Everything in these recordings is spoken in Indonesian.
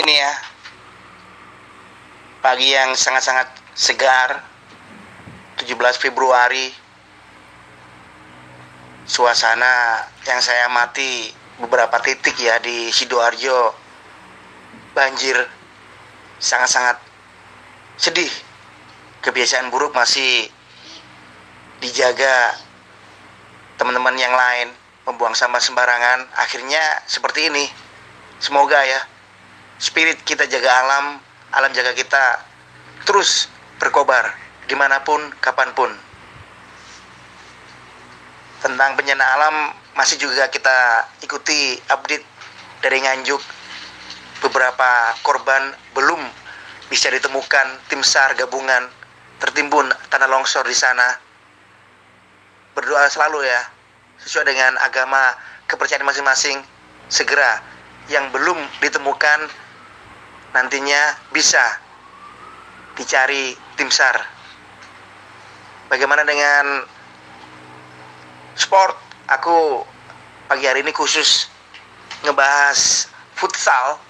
ini ya. Pagi yang sangat-sangat segar 17 Februari. Suasana yang saya amati beberapa titik ya di Sidoarjo. Banjir sangat-sangat sedih. Kebiasaan buruk masih dijaga teman-teman yang lain. Membuang sampah sembarangan. Akhirnya seperti ini. Semoga ya spirit kita jaga alam alam jaga kita. Terus berkobar di mana pun kapan pun tentang bencana alam masih juga kita ikuti update dari Nganjuk. Beberapa korban belum bisa ditemukan tim SAR gabungan tertimbun tanah longsor di sana. Berdoa selalu ya sesuai dengan agama kepercayaan masing-masing segera. Yang belum ditemukan nantinya bisa dicari tim SAR. Bagaimana dengan sport? Aku pagi hari ini khusus ngebahas futsal.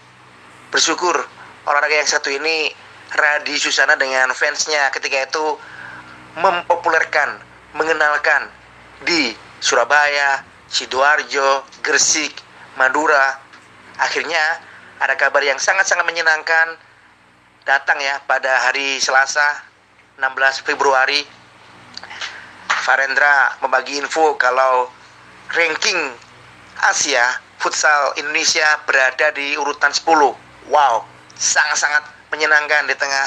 Bersyukur olahraga yang satu ini Radi Susana dengan fansnya ketika itu mempopulerkan, mengenalkan di Surabaya, Sidoarjo, Gresik, Madura. Akhirnya ada kabar yang sangat-sangat menyenangkan datang ya pada hari Selasa 16 Februari. Farendra membagi info kalau ranking Asia futsal Indonesia berada di urutan 10 wow sangat-sangat menyenangkan di tengah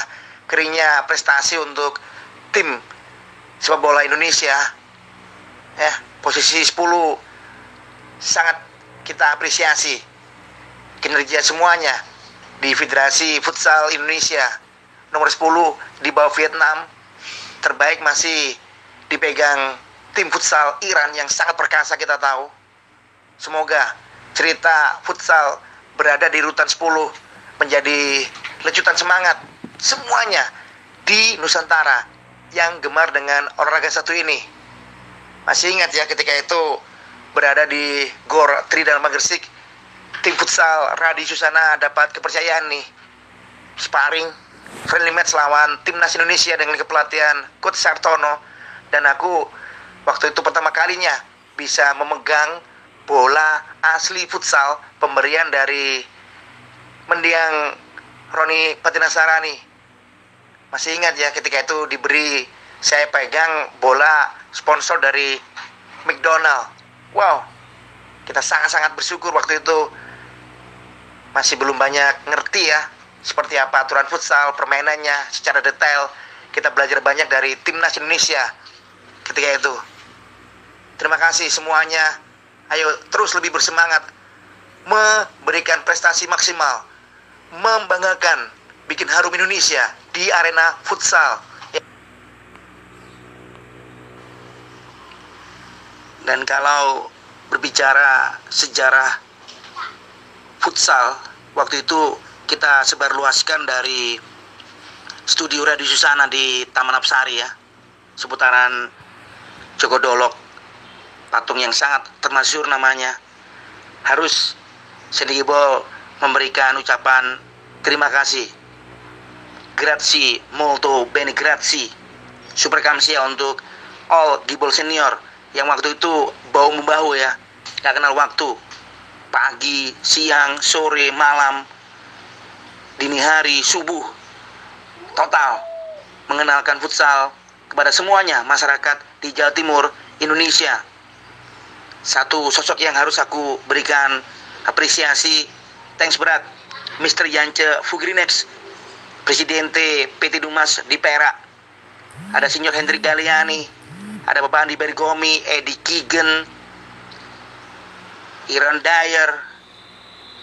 keringnya prestasi untuk tim sepak bola Indonesia. Ya posisi 10 sangat kita apresiasi kinerja semuanya di Federasi Futsal Indonesia. Nomor 10 di bawah Vietnam. Terbaik masih dipegang tim futsal Iran yang sangat perkasa kita tahu. Semoga cerita futsal berada di rutan 10 menjadi lecutan semangat semuanya di Nusantara yang gemar dengan olahraga satu ini. Masih ingat ya ketika itu berada di Gor Tridharma Gresik tim futsal Radi Susana dapat kepercayaan nih. Sparring friendly match lawan timnas Indonesia dengan kepelatihan Coach Sartono. Dan aku waktu itu pertama kalinya bisa memegang bola asli futsal pemberian dari mendiang Roni Patinasarani masih ingat ya ketika itu diberi saya pegang bola sponsor dari McDonald. Wow kita sangat-sangat bersyukur waktu itu masih belum banyak ngerti ya seperti apa aturan futsal, permainannya secara detail. Kita belajar banyak dari timnas Indonesia ketika itu. Terima kasih semuanya. Ayo terus lebih bersemangat memberikan prestasi maksimal, membanggakan, bikin harum Indonesia di arena futsal. Dan kalau berbicara sejarah futsal. Waktu itu kita sebarluaskan dari studio Radio Susana di Taman Apsari ya seputaran Joko Dolok patung yang sangat termasyur namanya. Harus Sendigibol memberikan ucapan terima kasih grazie molto bene grazie super kamsia untuk all Gibol senior yang waktu itu bau membahu ya gak kenal waktu pagi, siang, sore, malam, dini hari, subuh, total mengenalkan futsal kepada semuanya masyarakat di Jawa Timur, Indonesia. Satu sosok yang harus aku berikan apresiasi, thanks berat, Mr. Yance Fugrinex, Presidente PT Dumas di Perak. Ada Senior Hendrik Galiani, ada Bapak Andi Bergomi, Edi Kigen, Iran Dyer,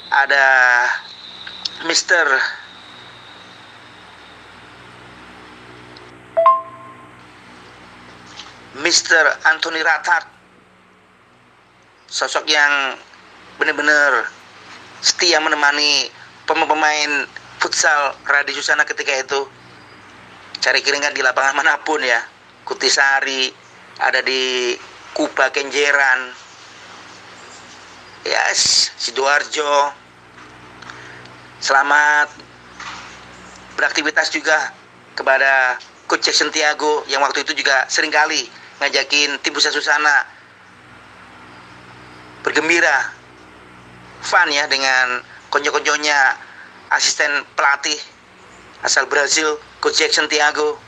ada Mr. Mr. Anthony Ratat sosok yang benar-benar setia menemani pemain-pemain futsal Radi Susana ketika itu cari keringat di lapangan mana pun ya Kutisari ada di Kuba Kenjeran yes Sidoarjo Selamat beraktivitas juga kepada Coach Jackson Tiago yang waktu itu juga sering kali ngajakin tim Pusat Susana bergembira. Fun ya dengan konco-konconya asisten pelatih asal Brazil Coach Jackson Tiago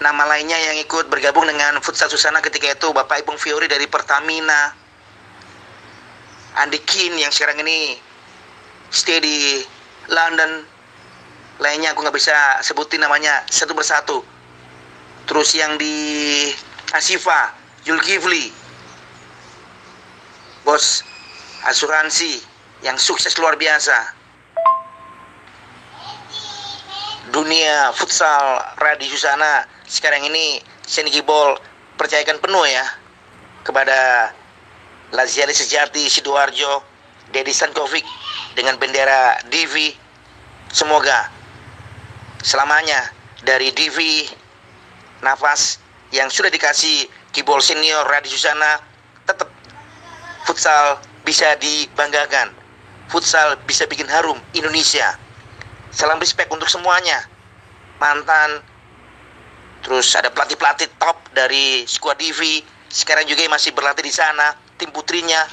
nama lainnya yang ikut bergabung dengan Futsal Susana ketika itu Bapak Ibung Fiori dari Pertamina Andy Kin yang sekarang ini stay di London. Lainnya aku nggak bisa sebutin namanya satu persatu. Terus yang di Asifa Julkifli bos asuransi yang sukses luar biasa. Dunia futsal Radi Susana. Sekarang ini Seni Gibol percayakan penuh ya kepada Laziali Sejati Sidoarjo Dedi Stankovic dengan bendera Divi semoga selamanya dari Divi nafas yang sudah dikasih Kibol senior Radi Susana tetap futsal bisa dibanggakan. Futsal bisa bikin harum Indonesia. Salam respect untuk semuanya. Mantan. Terus ada pelatih-pelatih top dari skuad Divi sekarang juga masih berlatih di sana tim putrinya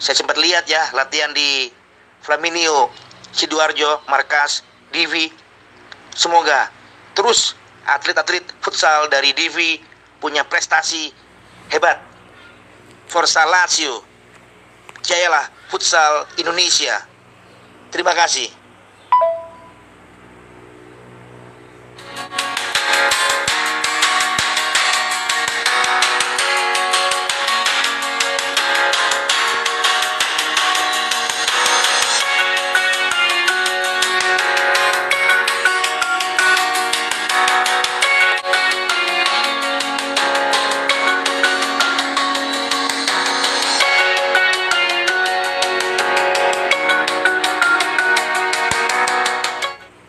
saya sempat lihat ya latihan di Flaminio Sidoarjo markas Divi Semoga terus atlet-atlet futsal dari Divi punya prestasi hebat. Forza Lazio. Jayalah futsal Indonesia. Terima kasih.